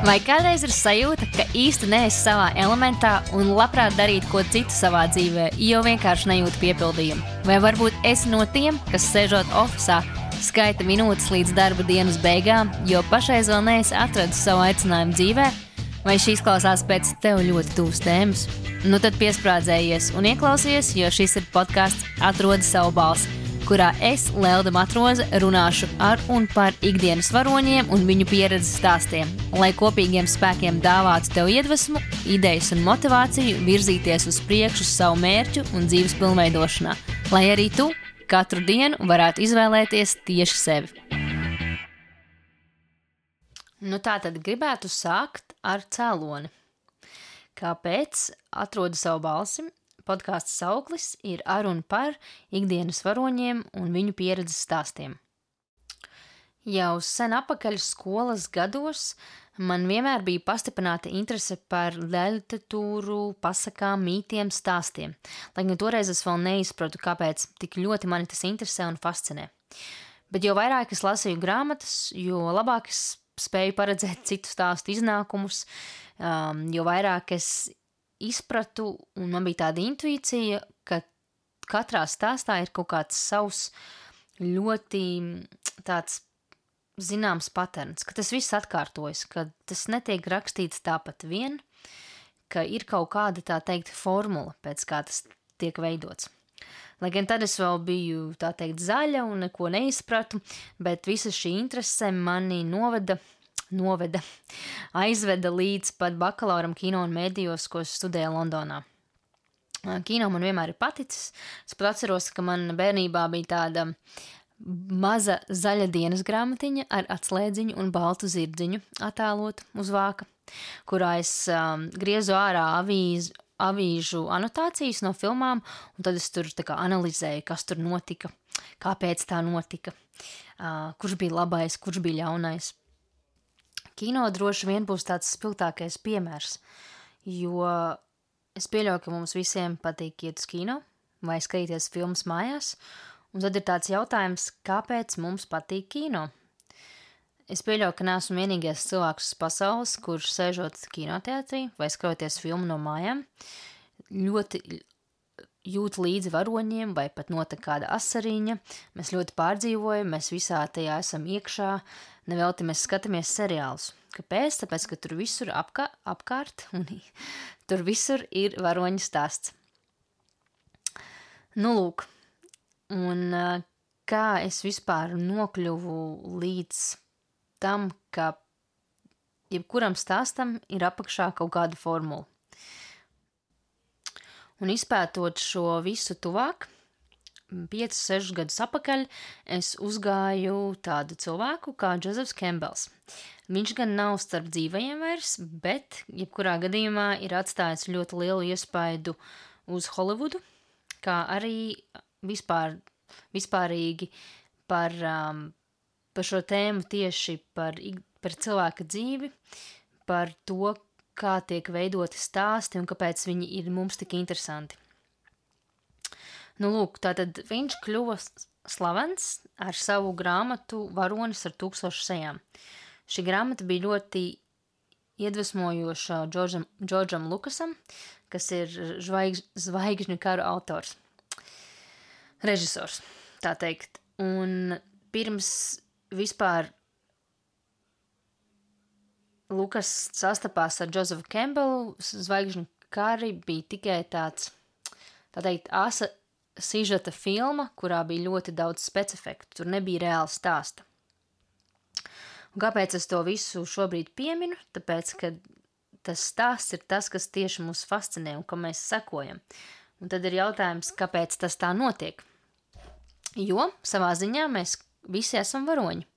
Vai kādreiz ir sajūta, ka īsti neesi savā elementā un labprāt darītu ko citu savā dzīvē, jo vienkārši nejūti piepildījumu? Vai varbūt esi no tiem, kas sēžot oficiālā, skaita minūtes līdz darba dienas beigām, jo pašreiz vēl neesi atradis savu aicinājumu dzīvē, vai šīs klausās pēc tev ļoti tuvas tēmas? Nu tad piesprādzējies un ieklausies, jo šis ir podkāsts Atrodi savu balsi kurā es, Lelda Matroze, runāšu ar un par ikdienas varoņiem un viņu pieredzes stāstiem, lai kopīgiem spēkiem dāvātu tev iedvesmu, idejas un motivāciju virzīties uz priekšu savu mērķu un dzīves pilnveidošanā, lai arī tu katru dienu varētu izvēlēties tieši sevi. Nu, tā tad gribētu sākt ar cēloni. Kāpēc atrodu savu balsi? Podkāsts sauklis ir ar un par ikdienas varoņiem un viņu pieredzes stāstiem. Jau sen apakaļ skolas gados man vienmēr bija pastiprināta interese par literatūru, pasakām, mītiem, stāstiem, lai gan toreiz es vēl neizpratu, kāpēc tik ļoti mani tas interesē un fascinē. Bet jo vairāk es lasīju grāmatas, jo labāk es spēju paredzēt citu stāstu iznākumus, um, jo vairāk es izpratu, un man bija tāda intuīcija, ka katrā stāstā ir kaut kāds savs ļoti tāds zināms patērns, ka tas viss atkārtojas, ka tas netiek rakstīts tāpat vien, ka ir kaut kāda tā teikt formula, pēc kā tas tiek veidots. Lai gan tad es vēl biju tā teikt zaļa un neko neizpratu, bet visa šī interese mani noveda noveda, aizveda līdz pat bakalauram kino un mēdījos, ko studēju Londonā. Kino man vienmēr ir paticis. Es pat atceros, ka man bērnībā bija tāda maza zaļa dienas grāmatiņa ar atslēdziņu un baltu zirdziņu attēlotu uz vāka, kurā es um, griezu ārā avīzu, avīžu anotācijas no filmām, un tad es tur analizēju, kas tur notika, kāpēc tā notika, uh, kurš bija labais, kurš bija ļaunais. Kino droši vien būs tāds spilgtākais piemērs, jo es pieļauju, ka mums visiem patīk iet uz kino vai skatīties filmas mājās, un tad ir tāds jautājums, kāpēc mums patīk kino? Es pieļauju, ka neesmu vienīgais cilvēks uz pasaules, kurš sēžot kinoteātrī vai skatoties filmu no mājām, ļoti jūt līdzi varoņiem, vai pat notiek kāda asariņa. Mēs ļoti pārdzīvojam, mēs visā tajā esam iekšā, Nevelti mēs skatāmies seriālus. Kāpēc? Tāpēc, ka tur visur apkā, apkārt un tur visur ir varoņu stāsts. Nu, lūk, un kā es vispār nokļuvu līdz tam, ka jebkuram stāstam ir apakšā kaut kāda formula. Un izpētot šo visu tuvāk, 5, 6 gadus atpakaļ es uzgāju tādu cilvēku kā Jozefs Kembels. Viņš gan nav starp dzīvajiem vairs, bet jebkurā gadījumā ir atstājis ļoti lielu iespaidu uz Holivudu, kā arī vispār, vispārīgi par, um, par šo tēmu tieši par, par cilvēka dzīvi, par to, kā tiek veidoti stāsti un kāpēc viņi ir mums tik interesanti. Nu, lūk, tātad viņš kļuva slavens ar savu grāmatu Varonis ar tūkstošu sejām. Šī grāmata bija ļoti iedvesmojoša Džordžam, Džordžam Lukasam, kas ir zvaigž, zvaigžņu karu autors, režisors, tā teikt. Un pirms vispār Lukas sastapās ar Josefu Kembelu, zvaigžņu kari bija tikai tāds, tā teikt, asa sižeta filma, kurā bija ļoti daudz specifektu, tur nebija reāla stāsta. Un kāpēc es to visu šobrīd pieminu? Tāpēc, ka tas stāsts ir tas, kas tieši mūs fascinē un kam mēs sekojam. Un tad ir jautājums, kāpēc tas tā notiek? Jo savā ziņā mēs visi esam varoņi.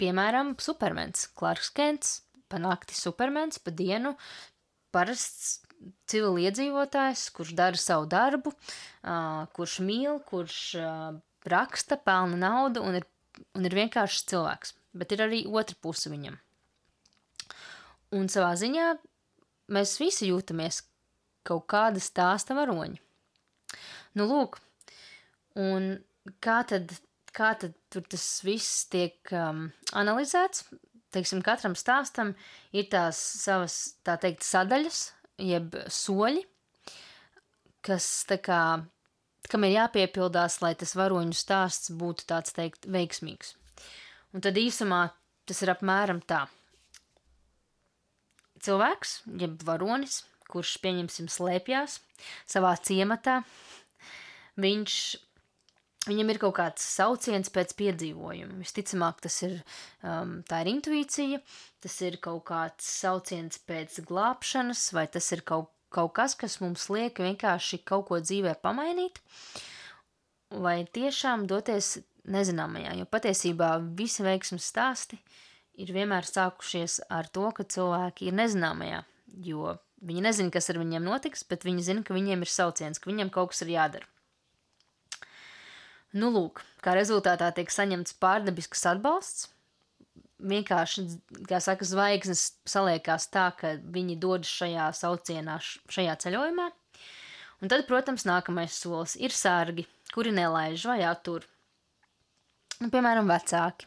Piemēram, supermens, Clarks Kents, pa nakti supermens, pa dienu parasts civiliedzīvotājs, kurš dara savu darbu, kurš mīl, kurš raksta, pelna naudu un ir, un ir vienkārši cilvēks. Bet ir arī otra puse viņam. Un savā ziņā mēs visi jūtamies kaut kāda stāsta varoņi. Nu, lūk, un kā tad, kā tad tur tas viss tiek um, analizēts? teiksim, katram stāstam ir tās savas, tā teikt, sadaļas, jeb soļi, kas tā kā, kam ir jāpiepildās, lai tas varoņu stāsts būtu tāds teikt veiksmīgs. Un tad īsumā tas ir apmēram tā. Cilvēks, jeb varonis, kurš, pieņemsim, slēpjās savā ciematā, viņš Viņam ir kaut kāds sauciens pēc piedzīvojuma. Visticamāk, tas ir, um, ir intuīcija, tas ir kaut kāds sauciens pēc glābšanas, vai tas ir kaut, kaut kas, kas mums liek vienkārši kaut ko dzīvē pamainīt, vai tiešām doties nezināmajā, jo patiesībā visi veiksmes stāsti ir vienmēr sākušies ar to, ka cilvēki ir nezināmajā, jo viņi nezina, kas ar viņiem notiks, bet viņi zina, ka viņiem ir sauciens, ka viņiem kaut kas ir jādara. Nu, lūk, kā rezultātā tiek saņemts pārdabisks atbalsts. Vienkārši, kā saka, zvaigznes saliekās tā, ka viņi dodas šajā saucienā, šajā ceļojumā. Un tad, protams, nākamais solis ir sārgi, kuri nelaiž vai attur. Nu, piemēram, vecāki,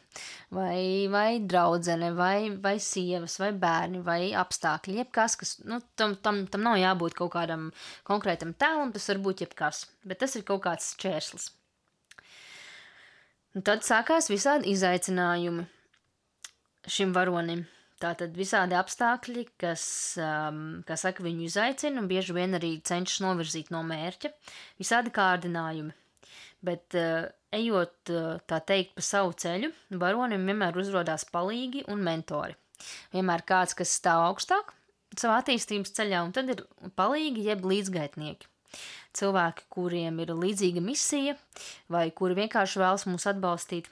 vai, vai draudzene, vai, vai sievas, vai bērni, vai apstākļi, jebkas, kas, nu, tam, tam, tam nav jābūt kaut kādam konkrētam tēlam, tas var būt jebkas, bet tas ir kaut kāds čērslis. Un tad sākās visādi izaicinājumi šim varonim. Tātad visādi apstākļi, kas, um, kā saka, viņu izaicina un bieži vien arī cenšas novirzīt no mērķa, visādi kārdinājumi. Bet, uh, ejot uh, tā teikt pa savu ceļu, varonim vienmēr uzrādās palīgi un mentori. Vienmēr kāds, kas stāv augstāk savā attīstības ceļā, un tad ir palīgi jeb līdzgaitnieki cilvēki, kuriem ir līdzīga misija, vai kuri vienkārši vēlas mūs atbalstīt.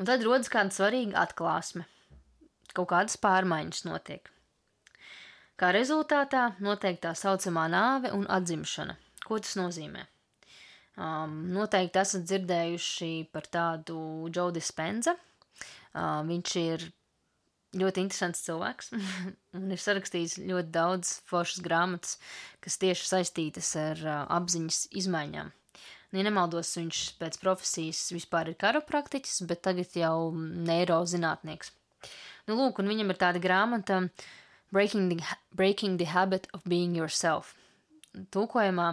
Un tad rodas kāda svarīga atklāsme. Kaut kādas pārmaiņas notiek. Kā rezultātā notiek tā saucamā nāve un atzimšana. Ko tas nozīmē? Um, noteikti esat dzirdējuši par tādu Joe Dispenza. Uh, viņš ir ļoti interesants cilvēks un ir sarakstījis ļoti daudz foršas grāmatas, kas tieši saistītas ar uh, apziņas izmaiņām. Nu, ja nemaldos, viņš pēc profesijas vispār ir karopraktiķis, bet tagad jau neirozinātnieks. Nu, lūk, un viņam ir tāda grāmata Breaking the, Breaking the Habit of Being Yourself. Tūkojumā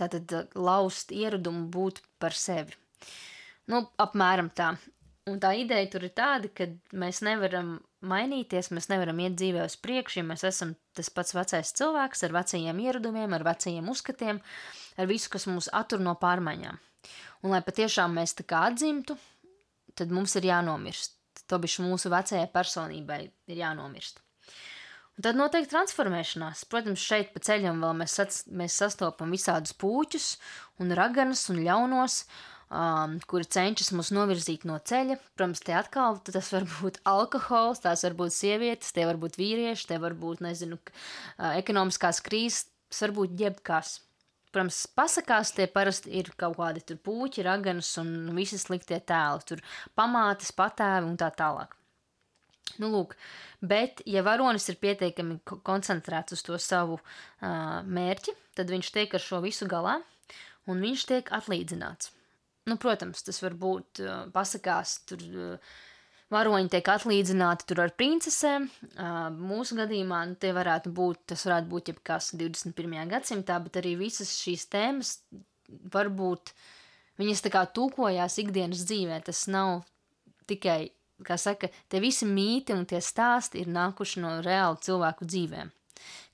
tātad laust ieradumu būt par sevi. Nu, apmēram tā. Un tā ideja tur ir tāda, ka mēs nevaram mainīties, mēs nevaram iet dzīvē uz priekšu, ja mēs esam tas pats vecais cilvēks ar vecajiem ieradumiem, ar vecajiem uzskatiem, ar visu, kas mūs attur no pārmaiņām. Un lai patiešām mēs tā kā atzimtu, tad mums ir jānomirst. To bišķi mūsu vecajai personībai ir jānomirst. Un tad notiek transformēšanās. Protams, šeit pa ceļam vēl mēs, sats, mēs sastopam visādus puķus un raganas un ļaunos, uh, um, kuri cenšas mūs novirzīt no ceļa. Protams, te atkal tas var būt alkohols, tās var būt sievietes, tie var būt vīrieši, tie var būt, nezinu, ekonomiskās krīzes, tas var būt jebkas. Protams, pasakās tie parasti ir kaut kādi tur puķi, raganas un visi sliktie tēli, tur pamātes, patēvi un tā tālāk. Nu, lūk, bet, ja varonis ir pietiekami koncentrēts uz to savu uh, mērķi, tad viņš tiek ar šo visu galā, un viņš tiek atlīdzināts. Nu, protams, tas var būt uh, pasakās, tur uh, varoņi tiek atlīdzināti tur ar princesēm. Uh, mūsu gadījumā nu, tie varētu būt, tas varētu būt jebkas 21. gadsimtā, bet arī visas šīs tēmas varbūt viņas tā kā tūkojās ikdienas dzīvē. Tas nav tikai, kā saka, tie visi mīti un tie stāsti ir nākuši no reālu cilvēku dzīvēm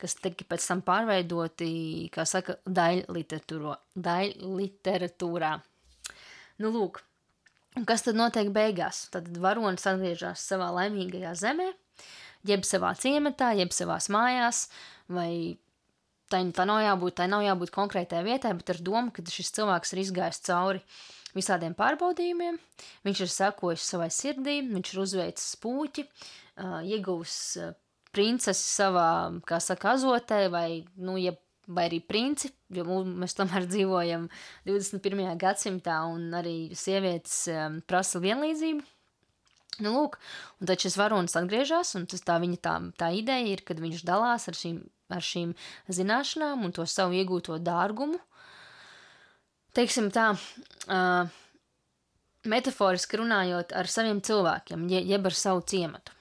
kas tika pēc tam pārveidoti, kā saka, daļliteratūrā. Nu, lūk, un kas tad notiek beigās? Tad varonis atgriežas savā laimīgajā zemē, jeb savā ciematā, jeb savās mājās, vai tā, tā nav jābūt, tā nav jābūt konkrētai vietai, bet ar domu, ka šis cilvēks ir izgājis cauri visādiem pārbaudījumiem, viņš ir sekojis savai sirdī, viņš ir uzveicis puķi, ieguvis princesi savā, kā saka, azotē, vai, nu, ja vai arī princi, jo mēs tomēr dzīvojam 21. gadsimtā un arī sievietes um, prasa vienlīdzību. Nu, lūk, un tad šis varonis atgriežas, un tas tā viņa tā, tā ideja ir, kad viņš dalās ar šīm, ar šīm zināšanām un to savu iegūto dārgumu. Teiksim tā, uh, metaforiski runājot ar saviem cilvēkiem, je, jeb ar savu ciematu.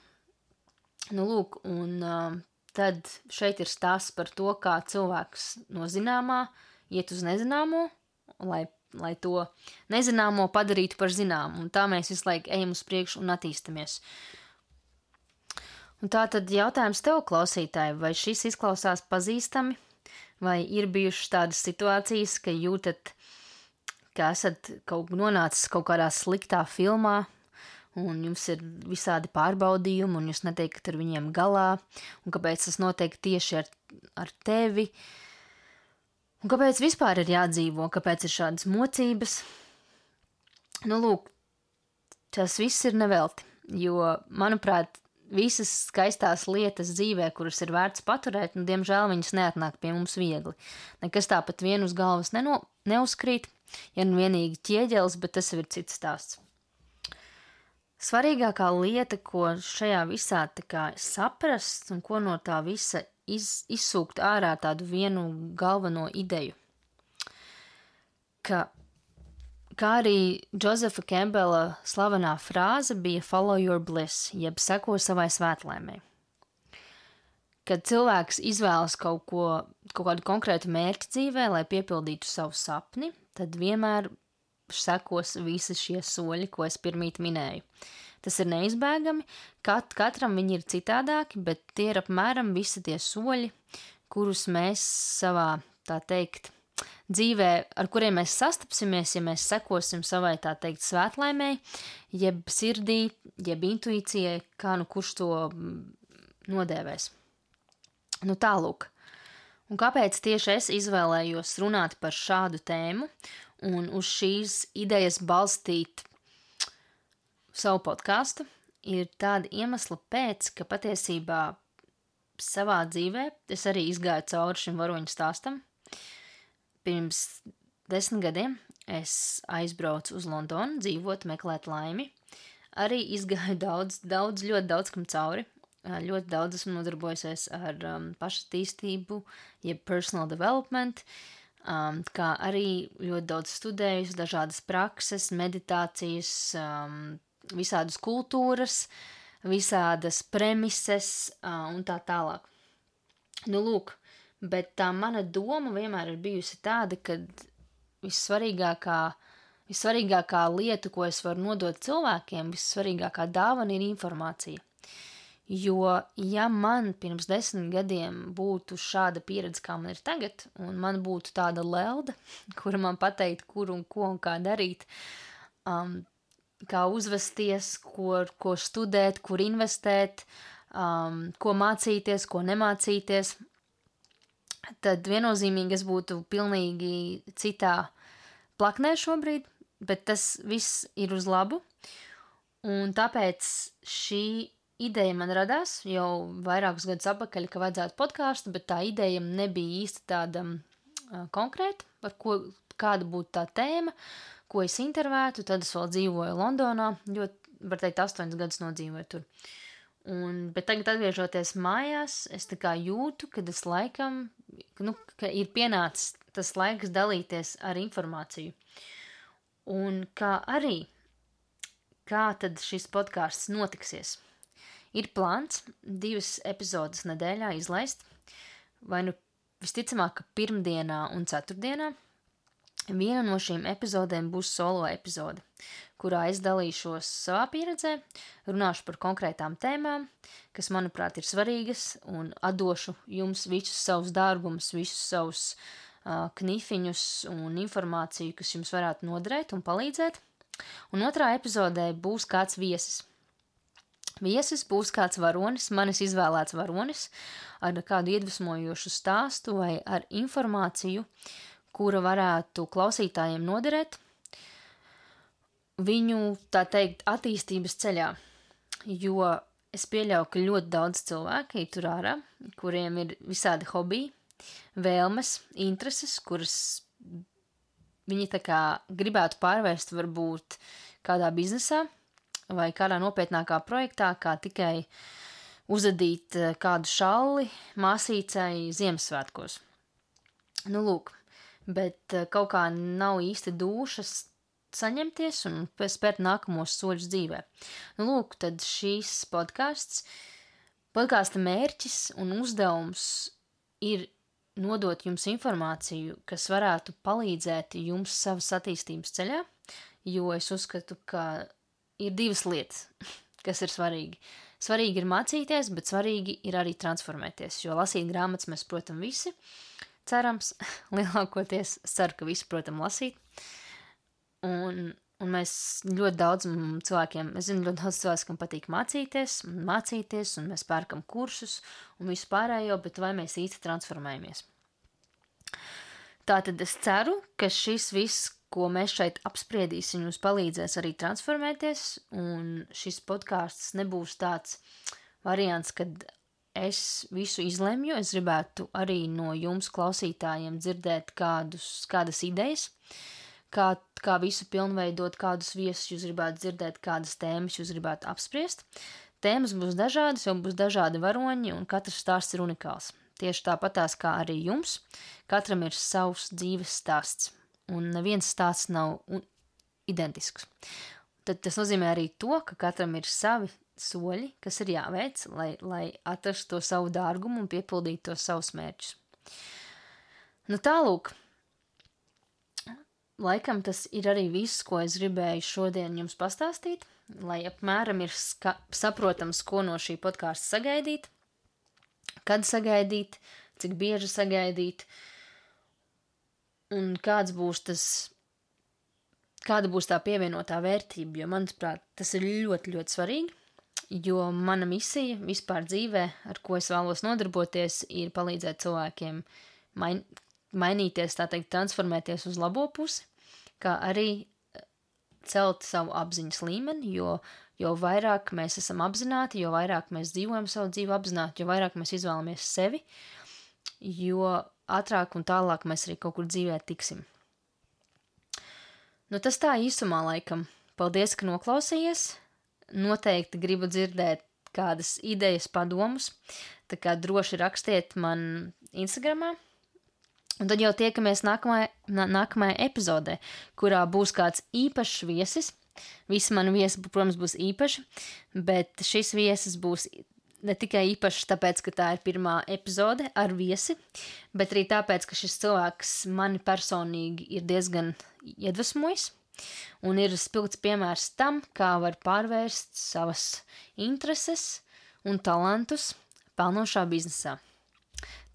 Nu, lūk, un uh, tad šeit ir stāsts par to, kā cilvēks no zināmā iet uz nezināmo, lai, lai to nezināmo padarītu par zināmu. Un tā mēs visu laiku ejam uz priekšu un attīstamies. Un tā tad jautājums tev, klausītāji, vai šis izklausās pazīstami, vai ir bijušas tādas situācijas, ka jūtat, ka esat kaut nonācis kaut kādā sliktā filmā, un jums ir visādi pārbaudījumi, un jūs netiekat ar viņiem galā, un kāpēc tas notiek tieši ar, ar tevi, un kāpēc vispār ir jādzīvo, kāpēc ir šādas mocības. Nu, lūk, tas viss ir nevelti, jo, manuprāt, visas skaistās lietas dzīvē, kuras ir vērts paturēt, un, diemžēl, viņas neatnāk pie mums viegli. Nekas tāpat vien uz galvas neno, neuzkrīt, ja nu vienīgi ķieģelis, bet tas ir cits stāsts. Svarīgākā lieta, ko šajā visā saprast un ko no tā visa iz, izsūkt ārā tādu vienu galveno ideju, ka, kā arī Josefa Kembela slavenā frāze bija follow your bliss, jeb seko savai svētlēmē. Kad cilvēks izvēlas kaut ko, kaut kādu konkrētu mērķi dzīvē, lai piepildītu savu sapni, tad vienmēr sekos visi šie soļi, ko es pirmīt minēju. Tas ir neizbēgami, kat, katram viņi ir citādāki, bet tie ir apmēram visi tie soļi, kurus mēs savā, tā teikt, dzīvē, ar kuriem mēs sastapsimies, ja mēs sekosim savai, tā teikt, svētlaimēji, jeb sirdī, jeb intuīcijai, kā nu kurš to mm, nodēvēs. Nu tālūk. Un kāpēc tieši es izvēlējos runāt par šādu tēmu un uz šīs idejas balstīt savu podkāstu, ir tāda iemesla pēc, ka patiesībā savā dzīvē es arī izgāju cauri šim varoņu stāstam. Pirms desmit gadiem es aizbraucu uz Londonu, dzīvot, meklēt laimi. Arī izgāju daudz, daudz, ļoti daudz kam cauri. Ļoti daudz esmu nodarbojusies ar um, pašattīstību, jeb personal development. Uh, um, kā arī ļoti daudz studējusi dažādas prakses, meditācijas, um, visādas kultūras, visādas premises uh, un tā tālāk. Nu, lūk, bet tā mana doma vienmēr ir bijusi tāda, ka vissvarīgākā, vissvarīgākā lieta, ko es varu nodot cilvēkiem, vissvarīgākā dāvana ir informācija. Jo, ja man pirms desmit gadiem būtu šāda pieredze, kā man ir tagad, un man būtu tāda lelde, kura man pateikt, kur un ko un kā darīt, um, kā uzvesties, ko, ko studēt, kur investēt, um, ko mācīties, ko nemācīties, tad viennozīmīgi es būtu pilnīgi citā plaknē šobrīd, bet tas viss ir uz labu. Un tāpēc šī ideja man radās jau vairākus gadus atpakaļ, ka vajadzētu podkāstu, bet tā ideja nebija īsti tāda uh, konkrēta, par ko, kāda būtu tā tēma, ko es intervētu. Tad es vēl dzīvoju Londonā, ļoti, var teikt, astoņas gadus nodzīvoju tur. Un, bet tagad, atgriežoties mājās, es tā kā jūtu, ka tas laikam, nu, ka ir pienācis tas laiks dalīties ar informāciju. Un kā arī, kā tad šis podkāsts notiksies? Ir plāns divas epizodes nedēļā izlaist, vai nu visticamāk, ka pirmdienā un ceturtdienā. Viena no šīm epizodēm būs solo epizode, kurā es dalīšos savā pieredzē, runāšu par konkrētām tēmām, kas, manuprāt, ir svarīgas, un atdošu jums visus savus dārgumus, visus savus uh, knifiņus un informāciju, kas jums varētu noderēt un palīdzēt. Un otrā epizodē būs kāds viesis. Viesis būs kāds varonis, manis izvēlēts varonis, ar kādu iedvesmojošu stāstu vai ar informāciju, kura varētu klausītājiem noderēt viņu, tā teikt, attīstības ceļā. Jo es pieļauju, ka ļoti daudz cilvēku ir tur ārā, kuriem ir visādi hobiji, vēlmes, intereses, kuras viņi tā kā gribētu pārvērst varbūt kādā biznesā, vai kādā nopietnākā projektā, kā tikai uzadīt eh, kādu šalli māsīcai Ziemassvētkos. Nu, lūk, bet eh, kaut kā nav īsti dušas saņemties un spērt nākamos soļus dzīvē. Nu, lūk, tad šīs podkāsts, podkāsta mērķis un uzdevums ir nodot jums informāciju, kas varētu palīdzēt jums savas attīstības ceļā, jo es uzskatu, ka ir divas lietas, kas ir svarīgi. Svarīgi ir mācīties, bet svarīgi ir arī transformēties, jo lasīt grāmatas mēs, protams, visi, cerams, lielākoties ceru, ka visi, protams, lasīt. Un, un mēs ļoti daudz cilvēkiem, es zinu, ļoti daudz cilvēku, kam patīk mācīties, mācīties, un mēs pērkam kursus un visu pārējo, bet vai mēs īsti transformējamies? Tātad es ceru, ka šis viss, ko mēs šeit apspriedīsim, jums palīdzēs arī transformēties, un šis podkāsts nebūs tāds variants, kad es visu izlemju. Es gribētu arī no jums, klausītājiem, dzirdēt kādus, kādas idejas, kā, kā visu pilnveidot, kādus viesus jūs gribētu dzirdēt, kādas tēmas jūs gribētu apspriest. Tēmas būs dažādas, jau būs dažādi varoņi, un katrs stāsts ir unikāls. Tieši tāpatās kā arī jums, katram ir savs dzīves stāsts un neviens stāsts nav identisks. Tad tas nozīmē arī to, ka katram ir savi soļi, kas ir jāveic, lai, lai atrastu to savu dārgumu un piepildītu tos savus mērķus. Nu, tālūk, laikam tas ir arī viss, ko es gribēju šodien jums pastāstīt, lai apmēram ir saprotams, ko no šī podkāsta sagaidīt, kad sagaidīt, cik bieži sagaidīt, uh, un kāds būs tas, kāda būs tā pievienotā vērtība, jo, manuprāt, tas ir ļoti, ļoti svarīgi, jo mana misija vispār dzīvē, ar ko es vēlos nodarboties, ir palīdzēt cilvēkiem main, mainīties, tā teikt, transformēties uz labo pusi, kā arī eh, celt savu apziņas līmeni, jo, jo vairāk mēs esam apzināti, jo vairāk mēs dzīvojam savu dzīvi apzināti, jo vairāk mēs izvēlamies sevi, jo ātrāk un tālāk mēs arī kaut kur dzīvē tiksim. Nu, tas tā īsumā laikam. Paldies, ka noklausījies. Noteikti gribu dzirdēt kādas idejas, padomus. Tā kā droši rakstiet man Instagramā. Un tad jau tiekamies nākamajā, nākamajā epizodē, kurā būs kāds īpašs viesis. Visi mani viesi, protams, būs īpaši, bet šis viesis būs ne tikai īpašs tāpēc, ka tā ir pirmā epizode ar viesi, bet arī tāpēc, ka šis cilvēks mani personīgi ir diezgan iedvesmojis. Un ir spilgts piemērs tam, kā var pārvērst savas intereses un talantus pelnošā biznesā.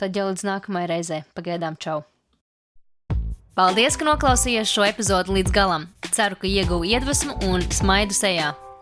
Tad jau līdz nākamajai reizei. Pagaidām, čau! Paldies, ka noklausījāties šo epizodi līdz galam! Ceru, ka ieguvu iedvesmu un smaidu sejā!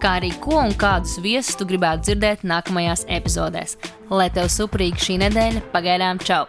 kā arī ko un kādus viesus tu gribētu dzirdēt nākamajās epizodēs. Lai tev suprīgi šī nedēļa, pagaidām čau!